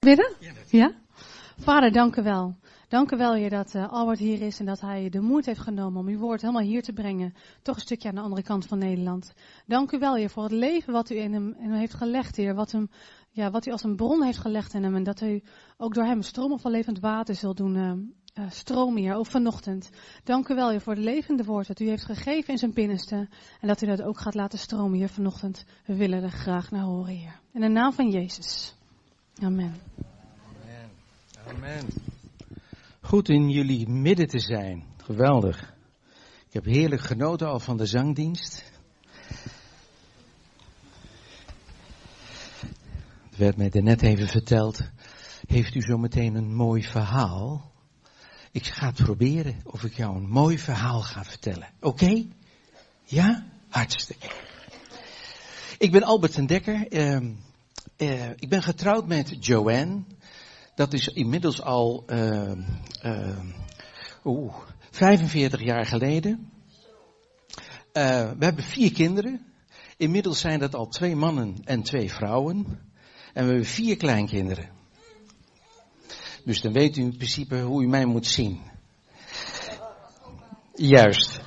Bidden? Ja? Vader, dank u wel. Dank u wel, Heer, dat uh, Albert hier is en dat hij de moed heeft genomen om uw woord helemaal hier te brengen. Toch een stukje aan de andere kant van Nederland. Dank u wel, Heer, voor het leven wat u in hem, hem heeft gelegd, Heer. Wat, hem, ja, wat u als een bron heeft gelegd in hem. En dat u ook door hem stroom van levend water zult doen uh, uh, stromen, Heer, ook vanochtend. Dank u wel, Heer, voor het levende woord dat u heeft gegeven in zijn binnenste. En dat u dat ook gaat laten stromen, Heer, vanochtend. We willen er graag naar horen, Heer. In de naam van Jezus. Amen. Amen. Amen. Goed in jullie midden te zijn. Geweldig. Ik heb heerlijk genoten al van de zangdienst. Het werd mij net even verteld. Heeft u zo meteen een mooi verhaal? Ik ga het proberen of ik jou een mooi verhaal ga vertellen. Oké? Ja? Hartstikke. Ik ben Albert ten Dekker. Uh, uh, ik ben getrouwd met Joanne. Dat is inmiddels al uh, uh, oeh, 45 jaar geleden. we hebben vier kinderen. Inmiddels zijn dat al twee mannen en twee vrouwen. En we hebben vier kleinkinderen. Dus dan weet u in principe hoe u mij moet zien. Juist.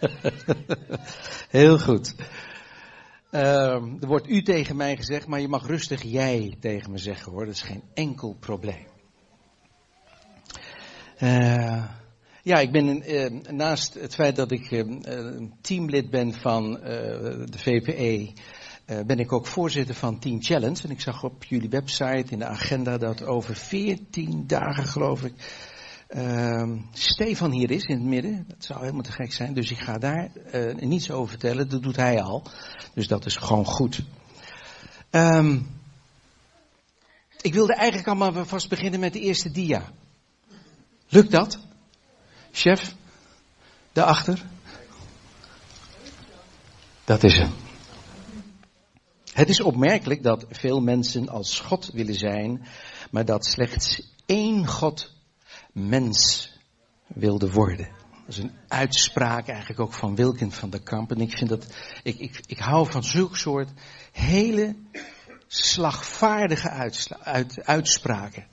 Heel goed. Uh, er wordt u tegen mij gezegd, maar je mag rustig jij tegen me zeggen hoor. Dat is geen enkel probleem. Uh, ja, ik ben uh, naast het feit dat ik een teamlid ben van de VPE, ben ik ook voorzitter van Team Challenge. En ik zag op jullie website in de agenda dat over 14 dagen geloof ik Uh, Stefan hier is in het midden. Dat zou helemaal te gek zijn. Dus ik ga daar uh, niets over vertellen. Dat doet hij al. Dus dat is gewoon goed. Um, ik wilde eigenlijk allemaal vast beginnen met de eerste dia. Lukt dat? Chef? Daarachter? Dat is hem. Het is opmerkelijk dat veel mensen als God willen zijn, maar dat slechts één God mens wilde worden. Dat is een uitspraak eigenlijk ook van Wilkin van der Kamp. En ik vind dat, ik, ik, ik hou van zulk soort hele slagvaardige uitspraken.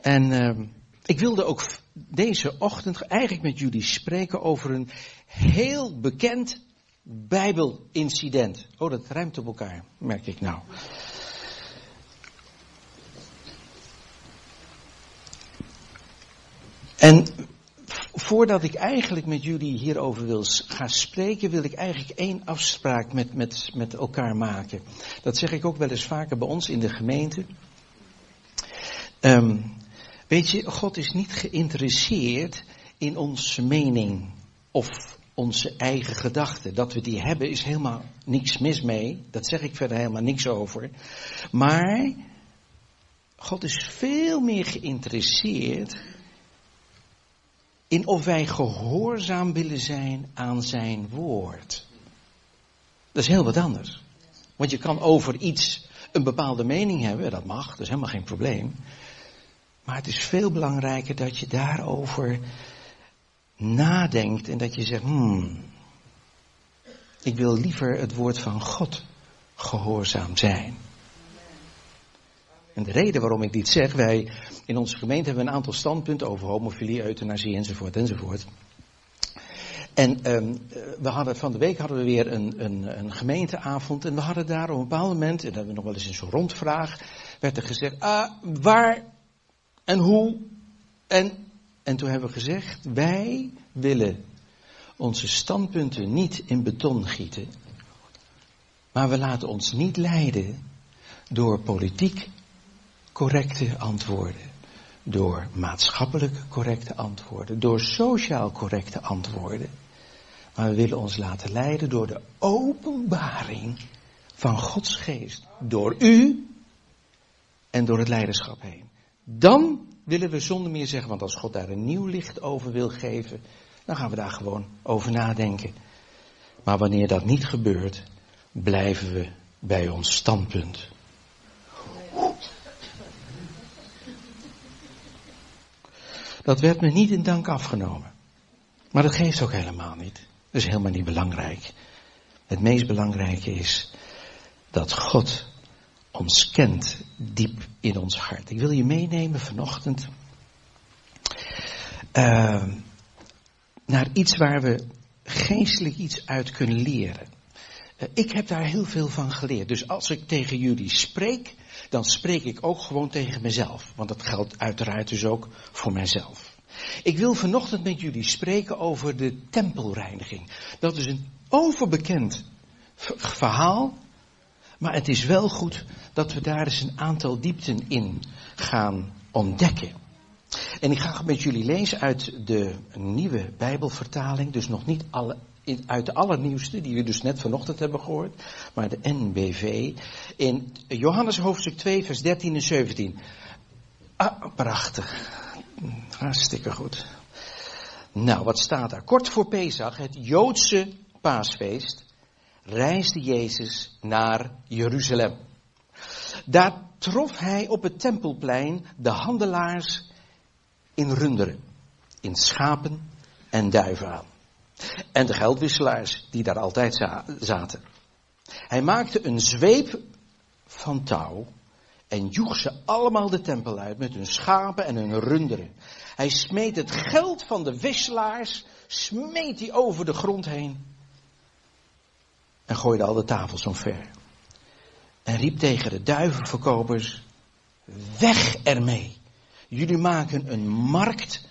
En uh, ik wilde ook deze ochtend eigenlijk met jullie spreken over een heel bekend Bijbelincident. Oh, dat ruimt op elkaar, merk ik nou. En voordat ik eigenlijk met jullie hierover wil gaan spreken, wil ik eigenlijk één afspraak met, met, met elkaar maken. Dat zeg ik ook wel eens vaker bij ons in de gemeente. Um, weet je, God is niet geïnteresseerd in onze mening of onze eigen gedachten. Dat we die hebben is helemaal niks mis mee. Dat zeg ik verder helemaal niks over. Maar God is veel meer geïnteresseerd in of wij gehoorzaam willen zijn aan zijn woord. Dat is heel wat anders. Want je kan over iets een bepaalde mening hebben, dat mag, dat is helemaal geen probleem. Maar het is veel belangrijker dat je daarover nadenkt en dat je zegt, hmm, ik wil liever het woord van God gehoorzaam zijn. En de reden waarom ik dit zeg, wij in onze gemeente hebben een aantal standpunten over homofilie, euthanasie enzovoort enzovoort. En um, we hadden, van de week hadden we weer een, een, een, gemeenteavond en we hadden daar op een bepaald moment, en dat hebben we nog wel eens in zo'n rondvraag, werd er gezegd, ah, waar en hoe en, en toen hebben we gezegd, wij willen onze standpunten niet in beton gieten, maar we laten ons niet leiden door politiek correcte antwoorden. Door maatschappelijk correcte antwoorden. Door sociaal correcte antwoorden. Maar we willen ons laten leiden door de openbaring van Gods geest. Door u en door het leiderschap heen. Dan willen we zonder meer zeggen, want als God daar een nieuw licht over wil geven, dan gaan we daar gewoon over nadenken. Maar wanneer dat niet gebeurt, blijven we bij ons standpunt. Dat werd me niet in dank afgenomen. Maar dat geeft ook helemaal niet. Dat is helemaal niet belangrijk. Het meest belangrijke is dat God ons kent diep in ons hart. Ik wil je meenemen vanochtend uh, naar iets waar we geestelijk iets uit kunnen leren. Uh, ik heb daar heel veel van geleerd. Dus als ik tegen jullie spreek, dan spreek ik ook gewoon tegen mezelf. Want dat geldt uiteraard dus ook voor mijzelf. Ik wil vanochtend met jullie spreken over de tempelreiniging. Dat is een overbekend verhaal. Maar het is wel goed dat we daar eens een aantal diepten in gaan ontdekken. En ik ga met jullie lezen uit de nieuwe Bijbelvertaling, dus nog niet alle, uit de allernieuwste, die we dus net vanochtend hebben gehoord, maar de NBV, in Johannes hoofdstuk 2, vers 13 en 17. Ah, prachtig. Hartstikke goed. Nou, wat staat daar? Kort voor Pesach, het Joodse paasfeest, reisde Jezus naar Jeruzalem. Daar trof hij op het tempelplein de handelaars in runderen, in schapen en duiven aan. En de geldwisselaars die daar altijd zaten. Hij maakte een zweep van touw en joeg ze allemaal de tempel uit met hun schapen en hun runderen. Hij smeet het geld van de wisselaars, smeet hij over de grond heen en gooide al de tafels omver. En riep tegen de duivenverkopers, weg ermee. Jullie maken een markt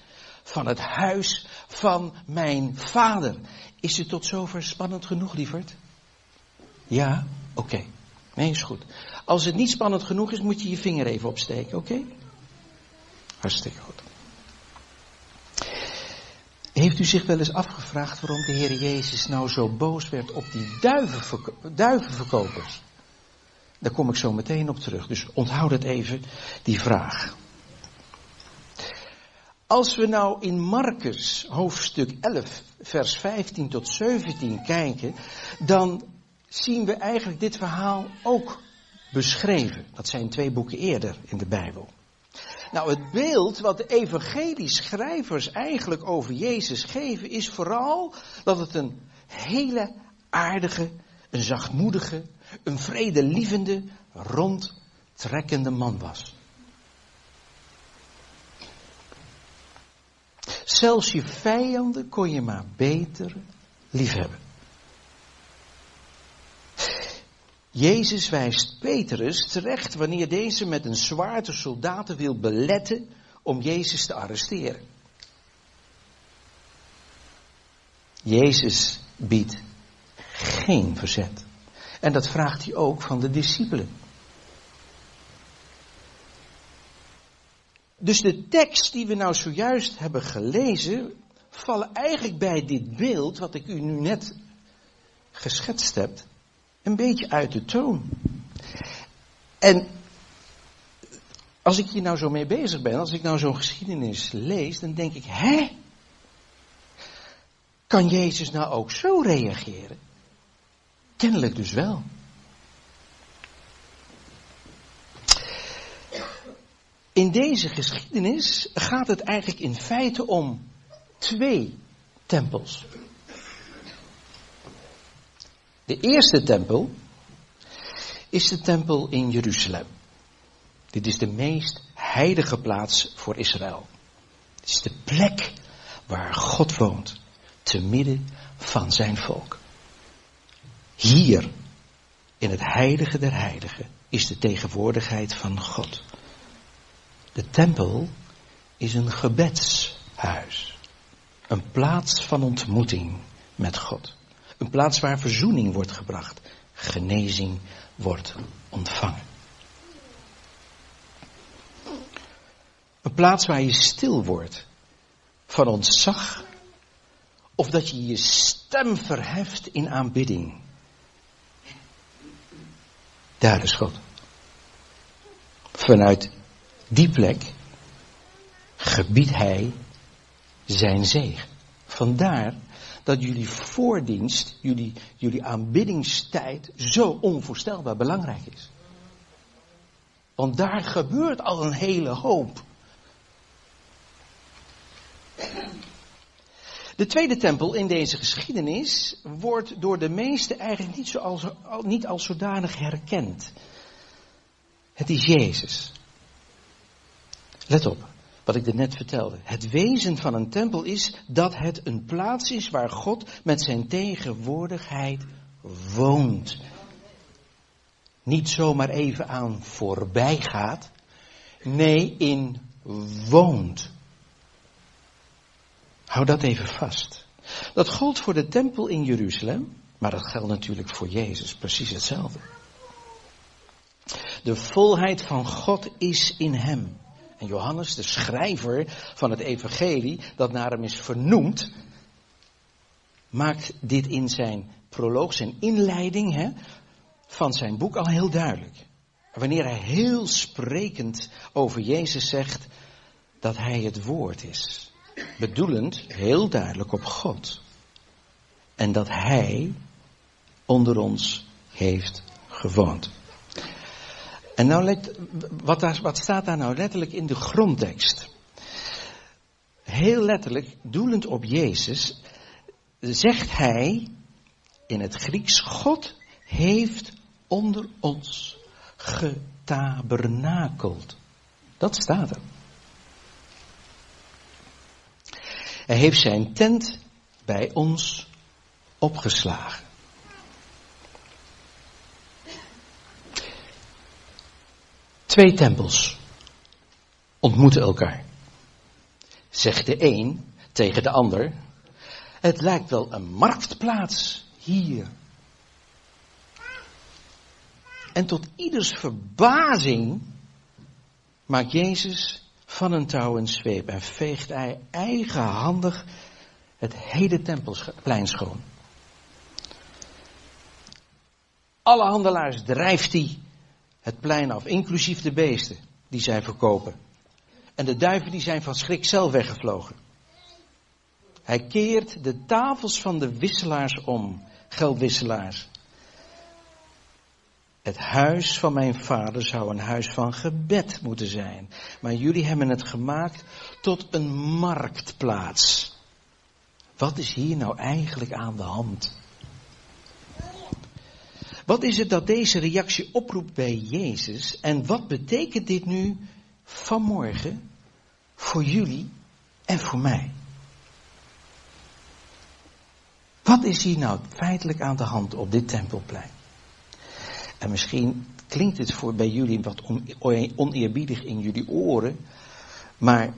van het huis van mijn vader. Is het tot zover spannend genoeg, lieverd? Ja? Oké. Nee, is goed. Als het niet spannend genoeg is, moet je je vinger even opsteken, oké? Hartstikke goed. Heeft u zich wel eens afgevraagd waarom de Heer Jezus nou zo boos werd op die duivenverkopers? Daar kom ik zo meteen op terug, dus onthoud het even, die vraag. Als we nou in Marcus hoofdstuk 11, vers 15 tot 17 kijken, dan zien we eigenlijk dit verhaal ook beschreven. Dat zijn twee boeken eerder in de Bijbel. Nou, het beeld wat de evangelieschrijvers eigenlijk over Jezus geven, is vooral dat het een hele aardige, een zachtmoedige, een vredelievende, rondtrekkende man was. Zelfs je vijanden kon je maar beter liefhebben. Jezus wijst Petrus terecht wanneer deze met een zwaard de soldaten wil beletten om Jezus te arresteren. Jezus biedt geen verzet. En dat vraagt hij ook van de discipelen. Dus de tekst die we nou zojuist hebben gelezen, vallen eigenlijk bij dit beeld, wat ik u nu net geschetst heb, een beetje uit de toon. En als ik hier nou zo mee bezig ben, als ik nou zo'n geschiedenis lees, dan denk ik, hè? Kan Jezus nou ook zo reageren? Kennelijk dus wel. In deze geschiedenis gaat het eigenlijk in feite om twee tempels. De eerste tempel is de tempel in Jeruzalem. Dit is de meest heilige plaats voor Israël. Het is de plek waar God woont, te midden van zijn volk. Hier, in het heilige der heiligen, is de tegenwoordigheid van God. De tempel is een gebedshuis. Een plaats van ontmoeting met God. Een plaats waar verzoening wordt gebracht. Genezing wordt ontvangen. Een plaats waar je stil wordt van ontzag. Of dat je je stem verheft in aanbidding. Daar is God. Vanuit die plek gebiedt hij zijn zegen. Vandaar dat jullie voordienst, jullie, jullie aanbiddingstijd zo onvoorstelbaar belangrijk is. Want daar gebeurt al een hele hoop. De tweede tempel in deze geschiedenis wordt door de meesten eigenlijk niet, niet als zodanig herkend. Het is Jezus. Let op, wat ik net vertelde. Het wezen van een tempel is dat het een plaats is waar God met zijn tegenwoordigheid woont. Niet zomaar even aan voorbij gaat. Nee, in woont. Hou dat even vast. Dat gold voor de tempel in Jeruzalem, maar dat geldt natuurlijk voor Jezus precies hetzelfde. De volheid van God is in hem. En Johannes, de schrijver van het evangelie, dat naar hem is vernoemd, maakt dit in zijn proloog, zijn inleiding hè, van zijn boek al heel duidelijk. Wanneer hij heel sprekend over Jezus zegt dat hij het woord is. Bedoelend heel duidelijk op God. En dat hij onder ons heeft gewoond. En nou let, wat, daar, wat staat daar nou letterlijk in de grondtekst? Heel letterlijk, doelend op Jezus, zegt hij in het Grieks, God heeft onder ons getabernakeld. Dat staat er. Hij heeft zijn tent bij ons opgeslagen. Twee tempels ontmoeten elkaar. Zegt de een tegen de ander, het lijkt wel een marktplaats hier. En tot ieders verbazing maakt Jezus van een touw een zweep en veegt hij eigenhandig het hele tempelplein schoon. Alle handelaars drijft hij het plein af, inclusief de beesten die zij verkopen. En de duiven die zijn van schrik zelf weggevlogen. Hij keert de tafels van de wisselaars om, geldwisselaars. Het huis van mijn vader zou een huis van gebed moeten zijn. Maar jullie hebben het gemaakt tot een marktplaats. Wat is hier nou eigenlijk aan de hand? Wat is het dat deze reactie oproept bij Jezus? En wat betekent dit nu vanmorgen voor jullie en voor mij? Wat is hier nou feitelijk aan de hand op dit tempelplein? En misschien klinkt het voor bij jullie wat oneerbiedig in jullie oren, maar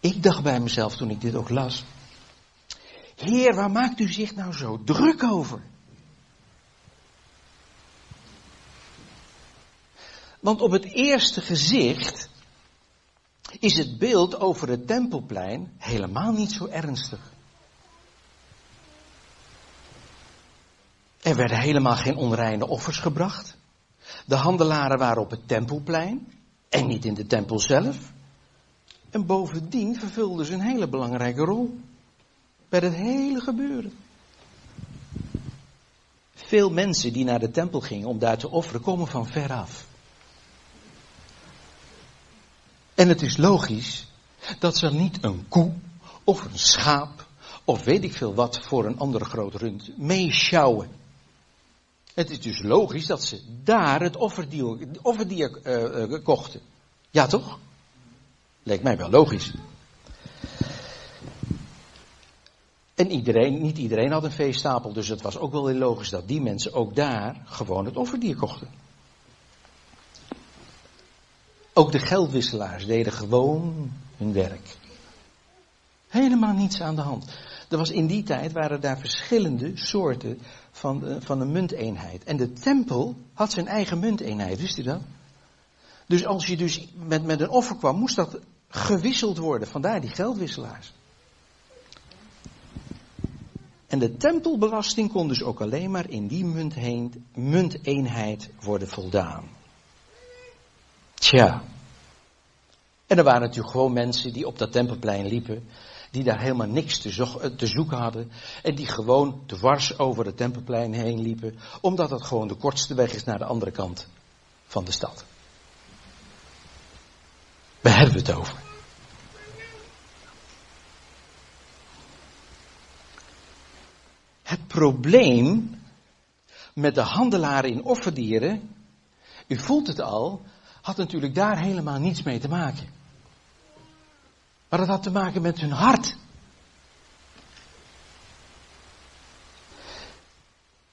ik dacht bij mezelf toen ik dit ook las. Heer, waar maakt u zich nou zo druk over? Want op het eerste gezicht is het beeld over het tempelplein helemaal niet zo ernstig. Er werden helemaal geen onreine offers gebracht. De handelaren waren op het tempelplein en niet in de tempel zelf. En bovendien vervulden ze een hele belangrijke rol bij het hele gebeuren. Veel mensen die naar de tempel gingen om daar te offeren, komen van ver af. En het is logisch dat ze niet een koe of een schaap of weet ik veel wat voor een andere grote rund meeschouwen. Het is dus logisch dat ze daar het offerdier, offerdier uh, kochten. Ja toch? Lijkt mij wel logisch. En iedereen, niet iedereen had een veestapel, dus het was ook wel heel logisch dat die mensen ook daar gewoon het offerdier kochten. Ook de geldwisselaars deden gewoon hun werk. Helemaal niets aan de hand. Er was in die tijd waren daar verschillende soorten van, de, van een munteenheid. En de tempel had zijn eigen munteenheid, wist u dat? Dus als je dus met, met een offer kwam, moest dat gewisseld worden. Vandaar die geldwisselaars. En de tempelbelasting kon dus ook alleen maar in die munteenheid worden voldaan. Tja. En er waren natuurlijk gewoon mensen die op dat tempelplein liepen, die daar helemaal niks te, eh, te zoeken hadden en die gewoon dwars over het tempelplein heen liepen, omdat dat gewoon de kortste weg is naar de andere kant van de stad. Waar hebben we het over? Het probleem met de handelaren in offerdieren, u voelt het al, had natuurlijk daar helemaal niets mee te maken. Maar het had te maken met hun hart.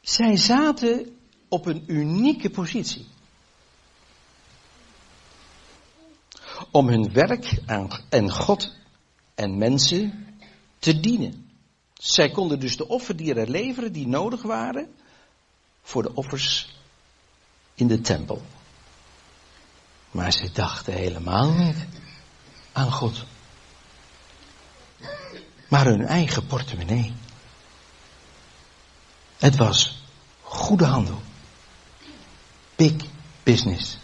Zij zaten op een unieke positie. Om hun werk en God en mensen te dienen. Zij konden dus de offerdieren leveren die nodig waren voor de offers in de tempel. Maar ze dachten helemaal niet aan God. Maar hun eigen portemonnee. Het was goede handel. Big business.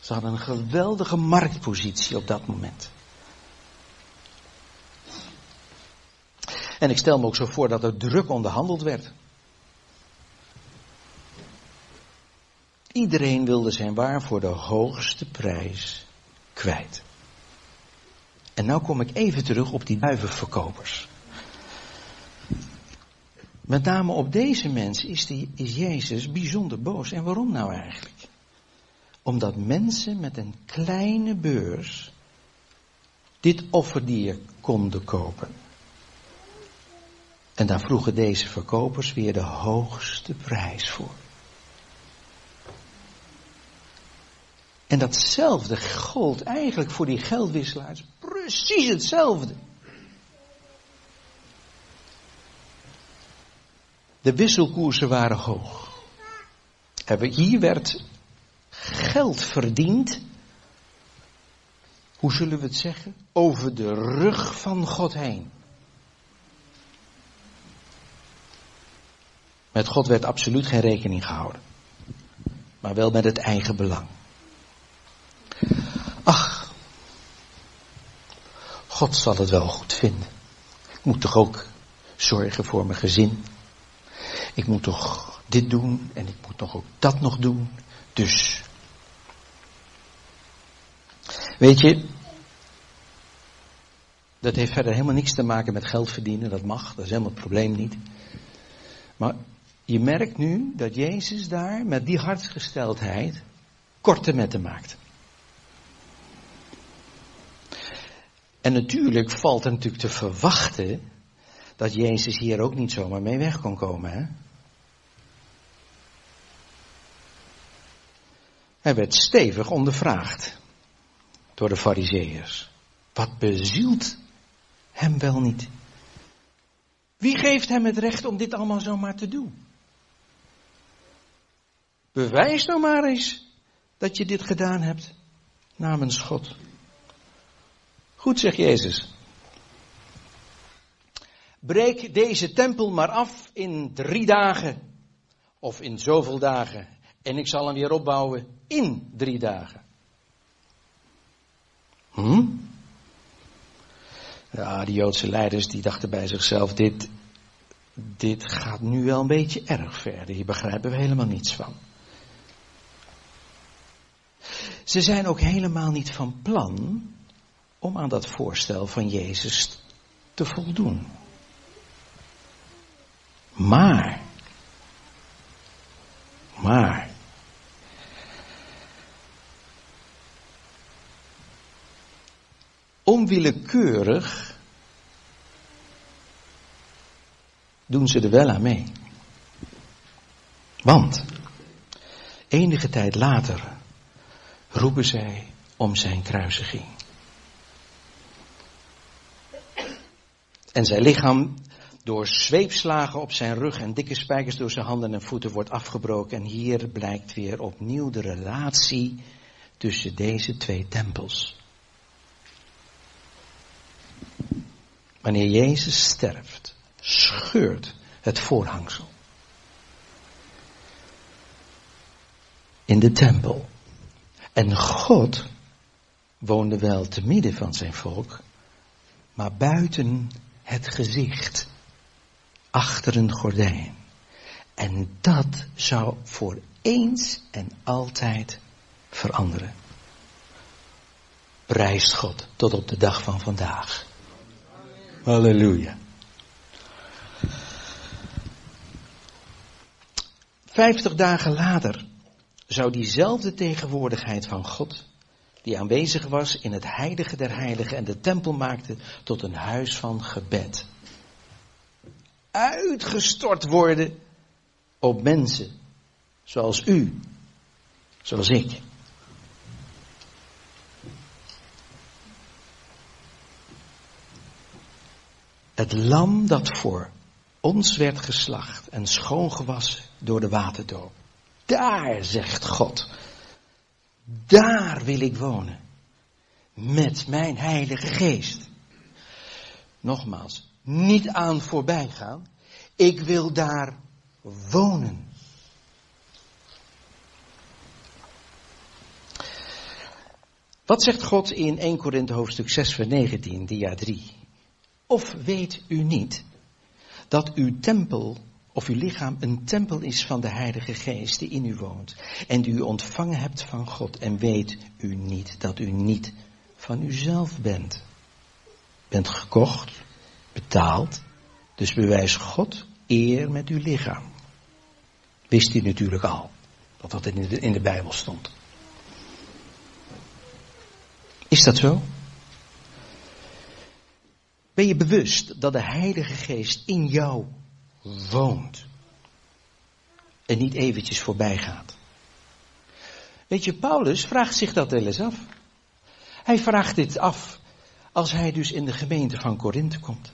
Ze hadden een geweldige marktpositie op dat moment. En ik stel me ook zo voor dat er druk onderhandeld werd. Iedereen wilde zijn waar voor de hoogste prijs kwijt. En nou kom ik even terug op die duivenverkopers. Met name op deze mensen is, die, is Jezus bijzonder boos. En waarom nou eigenlijk? Omdat mensen met een kleine beurs dit offerdier konden kopen. En daar vroegen deze verkopers weer de hoogste prijs voor. En datzelfde gold eigenlijk voor die geldwisselaars. Precies hetzelfde. De wisselkoersen waren hoog. Hier werd geld verdiend. Hoe zullen we het zeggen? Over de rug van God heen. Met God werd absoluut geen rekening gehouden. Maar wel met het eigen belang. Ach, God zal het wel goed vinden. Ik moet toch ook zorgen voor mijn gezin. Ik moet toch dit doen en ik moet toch ook dat nog doen. Dus. Weet je, dat heeft verder helemaal niks te maken met geld verdienen, dat mag, dat is helemaal het probleem niet. Maar je merkt nu dat Jezus daar met die hartsgesteldheid korte metten maakt. En natuurlijk valt er natuurlijk te verwachten dat Jezus hier ook niet zomaar mee weg kon komen. Hè? Hij werd stevig ondervraagd door de fariseeërs. Wat bezielt hem wel niet? Wie geeft hem het recht om dit allemaal zomaar te doen? Bewijs nou maar eens dat je dit gedaan hebt namens God. Goed, zegt Jezus. Breek deze tempel maar af in drie dagen. Of in zoveel dagen. En ik zal hem weer opbouwen in drie dagen. Hm? Ja, de Joodse leiders die dachten bij zichzelf, dit, dit gaat nu wel een beetje erg verder. Hier begrijpen we helemaal niets van. Ze zijn ook helemaal niet van plan om aan dat voorstel van Jezus te voldoen. Maar, maar, onwillekeurig doen ze er wel aan mee. Want, enige tijd later roepen zij om zijn kruisiging. En zijn lichaam door zweepslagen op zijn rug en dikke spijkers door zijn handen en voeten wordt afgebroken. En hier blijkt weer opnieuw de relatie tussen deze twee tempels. Wanneer Jezus sterft, scheurt het voorhangsel. In de tempel. En God woonde wel te midden van zijn volk, maar buiten het gezicht achter een gordijn. En dat zou voor eens en altijd veranderen. Prijst God tot op de dag van vandaag. Halleluja. Vijftig dagen later zou diezelfde tegenwoordigheid van God, die aanwezig was in het heilige der heiligen en de tempel maakte tot een huis van gebed, uitgestort worden op mensen zoals u, zoals ik. Het lam dat voor ons werd geslacht en schoongewassen door de waterdoop. Daar, zegt God, daar wil ik wonen. Met mijn heilige geest. Nogmaals, niet aan voorbij gaan. Ik wil daar wonen. Wat zegt God in 1 Korinthe hoofdstuk 6 vers 19, dia 3? Of weet u niet dat uw tempel of uw lichaam een tempel is van de Heilige Geest die in u woont en die u ontvangen hebt van God en weet u niet dat u niet van uzelf bent. Bent gekocht, betaald, dus bewijs God eer met uw lichaam. Wist u natuurlijk al, dat dat in de, in de Bijbel stond. Is dat zo? Ben je bewust dat de Heilige Geest in jou woont en niet eventjes voorbij gaat? Weet je, Paulus vraagt zich dat wel eens af. Hij vraagt dit af als hij dus in de gemeente van Korinthe komt.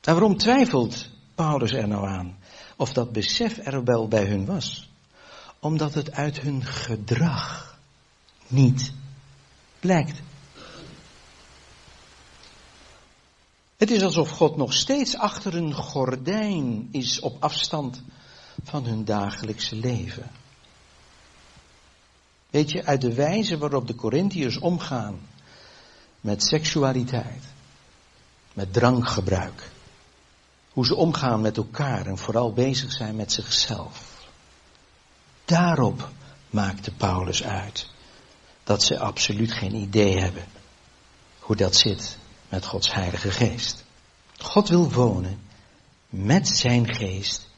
En waarom twijfelt Paulus er nou aan? Of dat besef er wel bij hun was? Omdat het uit hun gedrag niet blijkt. Het is alsof God nog steeds achter een gordijn is op afstand van hun dagelijkse leven. Weet je, uit de wijze waarop de Corinthiërs omgaan met seksualiteit, met drankgebruik, hoe ze omgaan met elkaar en vooral bezig zijn met zichzelf. Daarop maakte Paulus uit dat ze absoluut geen idee hebben hoe dat zit met Gods Heilige Geest. God wil wonen met zijn geest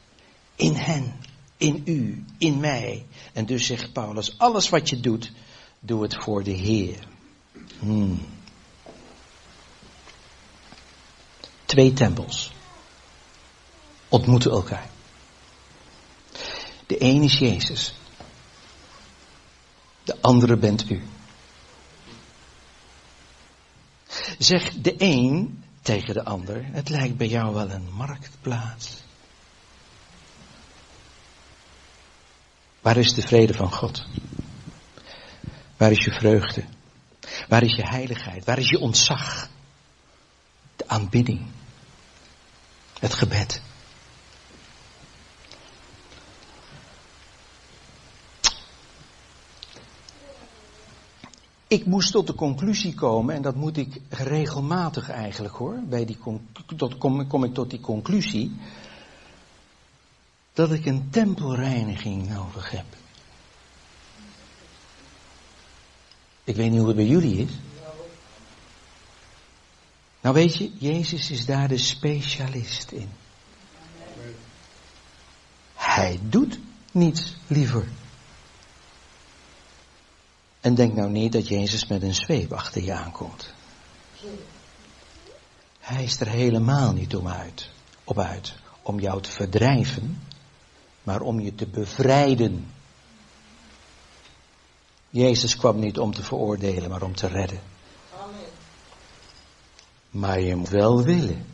in hen, in u, in mij. En dus zegt Paulus, alles wat je doet, doe het voor de Heer. Hmm. Twee tempels ontmoeten elkaar. De een is Jezus. De andere bent u. Zegt de een tegen de ander, het lijkt bij jou wel een marktplaats. Waar is de vrede van God? Waar is je vreugde? Waar is je heiligheid? Waar is je ontzag? De aanbidding. Het gebed. Ik moest tot de conclusie komen, en dat moet ik regelmatig eigenlijk hoor, bij die, tot, kom, kom ik tot die conclusie, dat ik een tempelreiniging nodig heb. Ik weet niet hoe het bij jullie is. Nou weet je, Jezus is daar de specialist in. Hij doet niets liever. En denk nou niet dat Jezus met een zweep achter je aankomt. Hij is er helemaal niet om uit, op uit om jou te verdrijven, maar om je te bevrijden. Jezus kwam niet om te veroordelen, maar om te redden. Amen. Maar je moet wel willen.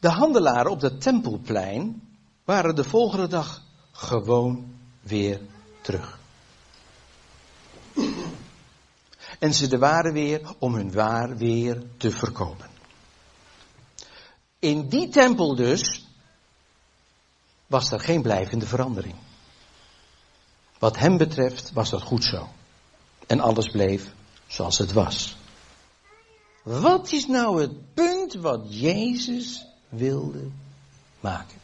De handelaren op het tempelplein waren de volgende dag gewoon weer terug. En ze waren weer om hun waar weer te verkopen. In die tempel dus was er geen blijvende verandering. Wat hem betreft was dat goed zo. En alles bleef zoals het was. Wat is nou het punt wat Jezus wilde maken?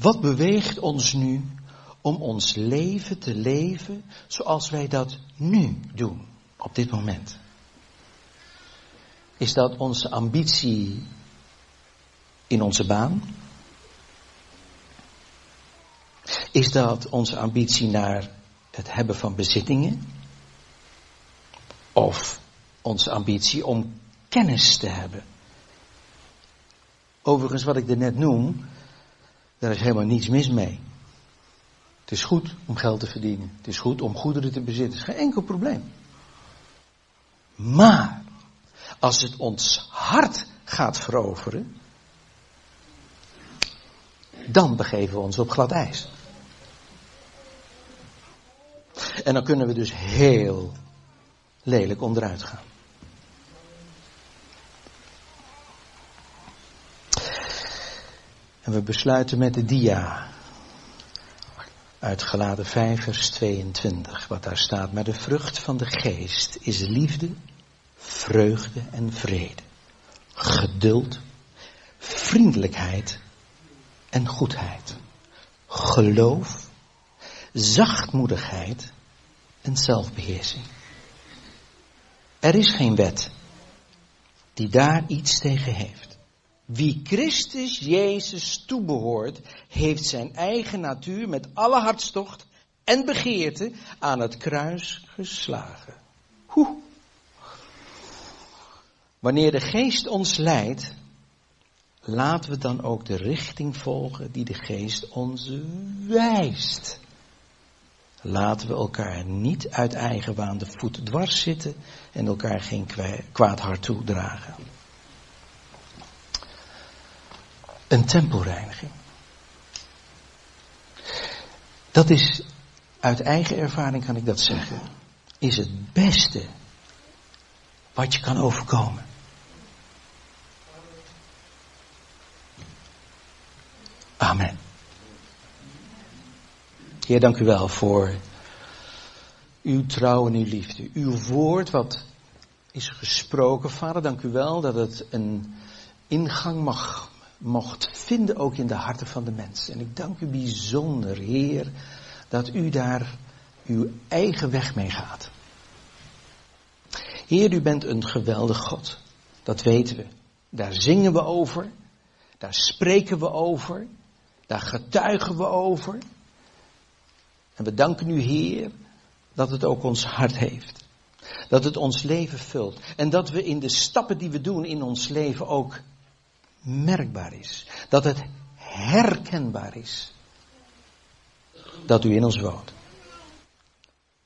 Wat beweegt ons nu om ons leven te leven zoals wij dat nu doen, op dit moment? Is dat onze ambitie in onze baan? Is dat onze ambitie naar het hebben van bezittingen? Of onze ambitie om kennis te hebben? Overigens, wat ik er net noem, daar is helemaal niets mis mee. Het is goed om geld te verdienen. Het is goed om goederen te bezitten. Het is geen enkel probleem. Maar, als het ons hart gaat veroveren, dan begeven we ons op glad ijs. En dan kunnen we dus heel lelijk onderuit gaan. En we besluiten met de dia uit Geladen 5 vers 22, wat daar staat. Maar de vrucht van de geest is liefde, vreugde en vrede, geduld, vriendelijkheid en goedheid, geloof, zachtmoedigheid en zelfbeheersing. Er is geen wet die daar iets tegen heeft. Wie Christus Jezus toebehoort, heeft zijn eigen natuur met alle hartstocht en begeerte aan het kruis geslagen. Hoe? Wanneer de geest ons leidt, laten we dan ook de richting volgen die de geest ons wijst. Laten we elkaar niet uit eigen waan de voet dwars zitten en elkaar geen kwaad hart toedragen. Een tempelreiniging. Dat is, uit eigen ervaring kan ik dat zeggen, is het beste wat je kan overkomen. Amen. Heer, dank u wel voor uw trouw en uw liefde. Uw woord wat is gesproken. Vader, dank u wel dat het een ingang mag, mocht vinden ook in de harten van de mensen. En ik dank u bijzonder, Heer, dat u daar uw eigen weg mee gaat. Heer, u bent een geweldig God. Dat weten we. Daar zingen we over. Daar spreken we over. Daar getuigen we over. En we danken u, Heer, dat het ook ons hart heeft. Dat het ons leven vult. En dat we in de stappen die we doen in ons leven ook merkbaar is. Dat het herkenbaar is. Dat u in ons woont.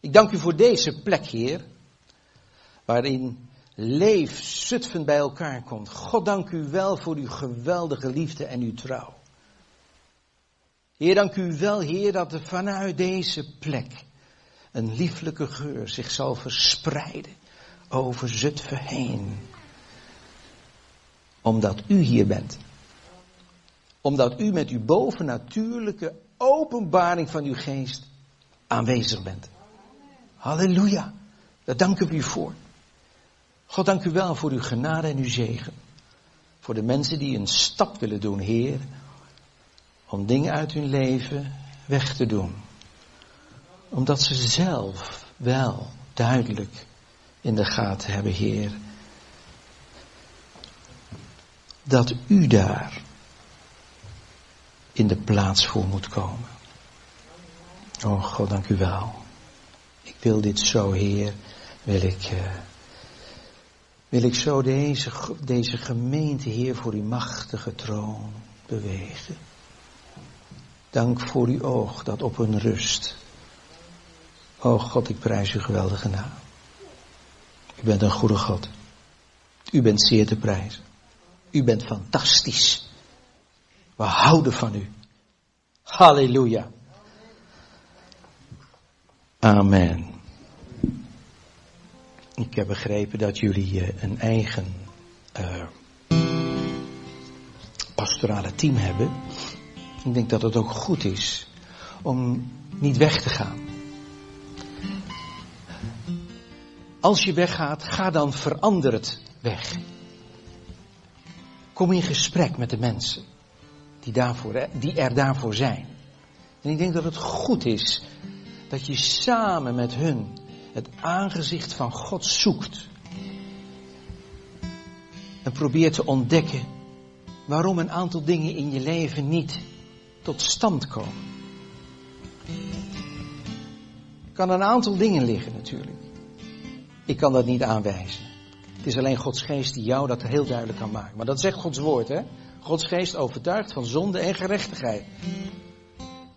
Ik dank u voor deze plek, Heer. Waarin leef Zutphen bij elkaar komt. God dank u wel voor uw geweldige liefde en uw trouw. Heer, dank u wel, Heer, dat er vanuit deze plek een lieflijke geur zich zal verspreiden over Zutphen heen. Omdat u hier bent. Omdat u met uw bovennatuurlijke openbaring van uw geest aanwezig bent. Halleluja. Daar danken we u voor. God, dank u wel voor uw genade en uw zegen. Voor de mensen die een stap willen doen, Heer, om dingen uit hun leven weg te doen. Omdat ze zelf wel duidelijk in de gaten hebben, Heer, dat u daar in de plaats voor moet komen. Oh God, dank u wel. Ik wil dit zo, Heer, wil ik, uh, wil ik zo deze, deze gemeente, Heer, voor uw machtige troon bewegen. Dank voor uw oog dat op hun rust. O God, ik prijs uw geweldige naam. U bent een goede God. U bent zeer te prijzen. U bent fantastisch. We houden van u. Halleluja. Amen. Ik heb begrepen dat jullie eh, een eigen uh, pastorale team hebben. Ik denk dat het ook goed is om niet weg te gaan. Als je weggaat, ga dan veranderd weg. Kom in gesprek met de mensen die, daarvoor, die er daarvoor zijn. En ik denk dat het goed is dat je samen met hun het aangezicht van God zoekt. En probeert te ontdekken waarom een aantal dingen in je leven niet tot stand komen. Kan een aantal dingen liggen natuurlijk. Ik kan dat niet aanwijzen. Het is alleen Gods geest die jou dat heel duidelijk kan maken. Maar dat zegt Gods woord, hè? Gods geest overtuigt van zonde en gerechtigheid.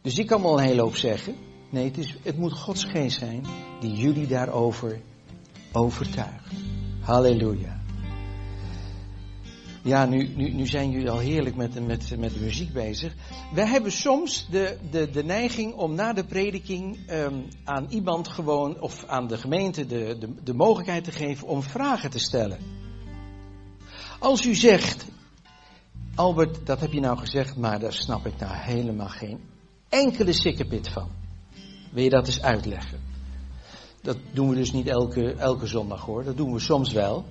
Dus ik kan wel een hele hoop zeggen. Nee, het, is, het moet Gods geest zijn die jullie daarover overtuigt. Halleluja. Ja, nu, nu, nu zijn jullie al heerlijk met, met, met de muziek bezig. We hebben soms de, de, de neiging om na de prediking um, aan iemand gewoon, of aan de gemeente, de, de, de mogelijkheid te geven om vragen te stellen. Als u zegt, Albert, dat heb je nou gezegd, maar daar snap ik nou helemaal geen enkele sikkepit van. Wil je dat eens uitleggen? Dat doen we dus niet elke, elke zondag hoor, dat doen we soms wel.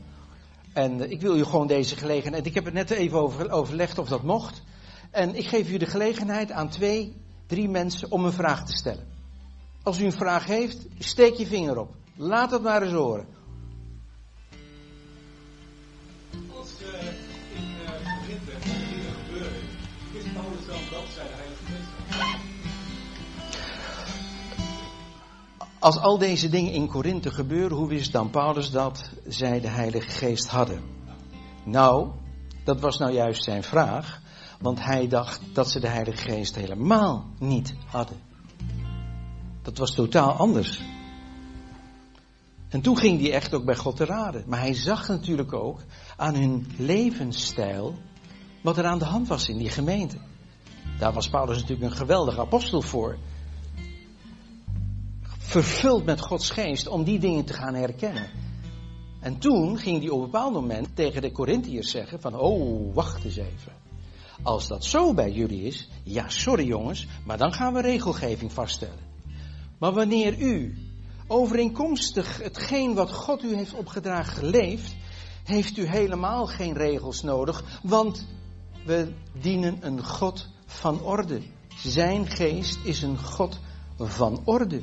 En eh, ik wil u gewoon deze gelegenheid. Ik heb het net even over, overlegd of dat mocht. En ik geef u de gelegenheid aan twee, drie mensen om een vraag te stellen. Als u een vraag heeft, steek je vinger op. Laat het maar eens horen. Als uh, in uh, dingen gebeuren, is Paulus dan dat zij de Heilige Als al deze dingen in Korinthe gebeuren, hoe wist dan Paulus dat zij de Heilige Geest hadden? Nou, dat was nou juist zijn vraag, want hij dacht dat ze de Heilige Geest helemaal niet hadden. Dat was totaal anders. En toen ging hij echt ook bij God te raden. Maar hij zag natuurlijk ook aan hun levensstijl wat er aan de hand was in die gemeente. Daar was Paulus natuurlijk een geweldige apostel voor vervuld met Gods geest om die dingen te gaan herkennen. En toen ging hij op een bepaald moment tegen de Corinthiërs zeggen van, oh, wacht eens even. Als dat zo bij jullie is, ja, sorry jongens, maar dan gaan we regelgeving vaststellen. Maar wanneer u overeenkomstig hetgeen wat God u heeft opgedragen leeft, heeft u helemaal geen regels nodig, want we dienen een God van orde. Zijn geest is een God van orde.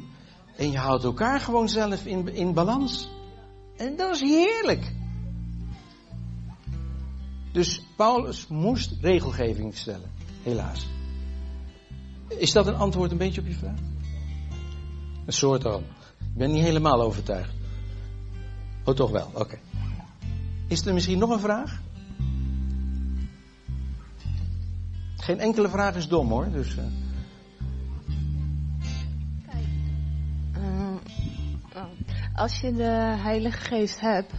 En je houdt elkaar gewoon zelf in, in balans. En dat is heerlijk. Dus Paulus moest regelgeving stellen, helaas. Is dat een antwoord een beetje op je vraag? Een soort al. Ik ben niet helemaal overtuigd. Oh, toch wel, oké. Is er misschien nog een vraag? Geen enkele vraag is dom hoor, dus. Uh... Als je de Heilige Geest hebt,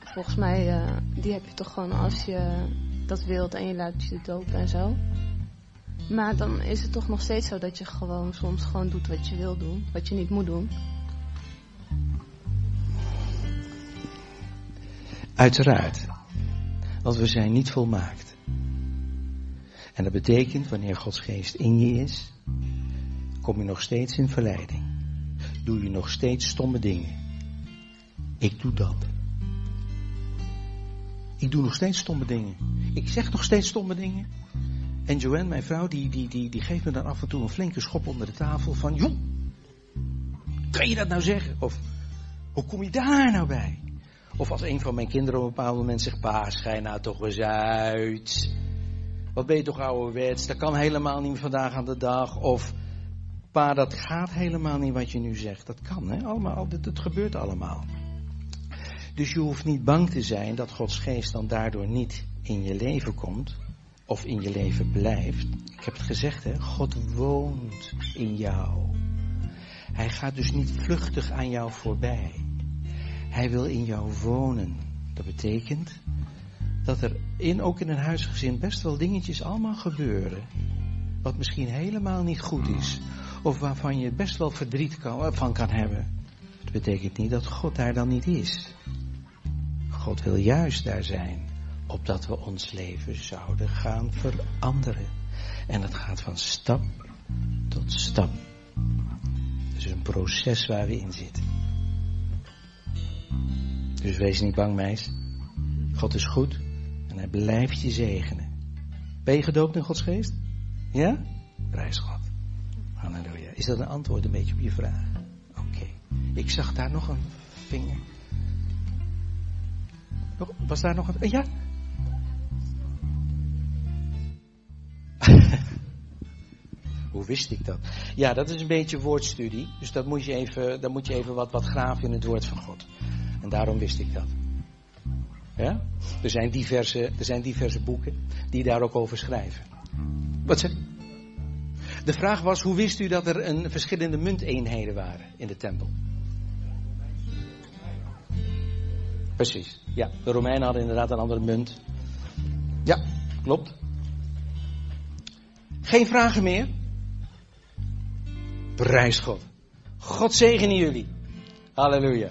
volgens mij, uh, die heb je toch gewoon als je dat wilt en je laat je dopen en zo. Maar dan is het toch nog steeds zo dat je gewoon soms gewoon doet wat je wil doen, wat je niet moet doen. Uiteraard. Want we zijn niet volmaakt. En dat betekent, wanneer Gods geest in je is, kom je nog steeds in verleiding doe je nog steeds stomme dingen. Ik doe dat. Ik doe nog steeds stomme dingen. Ik zeg nog steeds stomme dingen. En Joanne, mijn vrouw, die, die, die, die geeft me dan af en toe een flinke schop onder de tafel van, joh, kan je dat nou zeggen? Of, hoe kom je daar nou bij? Of als een van mijn kinderen op een bepaald moment zegt, pa, schijn nou toch eens uit. Wat ben je toch ouderwets, dat kan helemaal niet vandaag aan de dag. Of, Pa, dat gaat helemaal niet wat je nu zegt. Dat kan, hè? Allemaal, het gebeurt allemaal. Dus je hoeft niet bang te zijn dat Gods geest dan daardoor niet in je leven komt. Of in je leven blijft. Ik heb het gezegd, hè? God woont in jou. Hij gaat dus niet vluchtig aan jou voorbij. Hij wil in jou wonen. Dat betekent dat er in, ook in een huisgezin best wel dingetjes allemaal gebeuren. Wat misschien helemaal niet goed is of waarvan je best wel verdriet kan, van kan hebben. Dat betekent niet dat God daar dan niet is. God wil juist daar zijn, opdat we ons leven zouden gaan veranderen. En dat gaat van stap tot stap. Het is een proces waar we in zitten. Dus wees niet bang, meis. God is goed en hij blijft je zegenen. Ben je gedoopt in Gods geest? Ja? Prijs God. Is dat een antwoord een beetje op je vraag? Oké. Ik zag daar nog een vinger. Was daar nog een... Ja? Hoe wist ik dat? Ja, dat is een beetje woordstudie. Dus dat moet je even, dan moet je even wat, wat graven in het woord van God. En daarom wist ik dat. Ja? Er, zijn diverse, er zijn diverse boeken die daar ook over schrijven. Wat zeg De vraag was, hoe wist u dat er een verschillende munteenheden waren in de tempel? Precies. Ja, de Romeinen hadden inderdaad een andere munt. Ja, klopt. Geen vragen meer? Prijs God. God zegene jullie. Halleluja.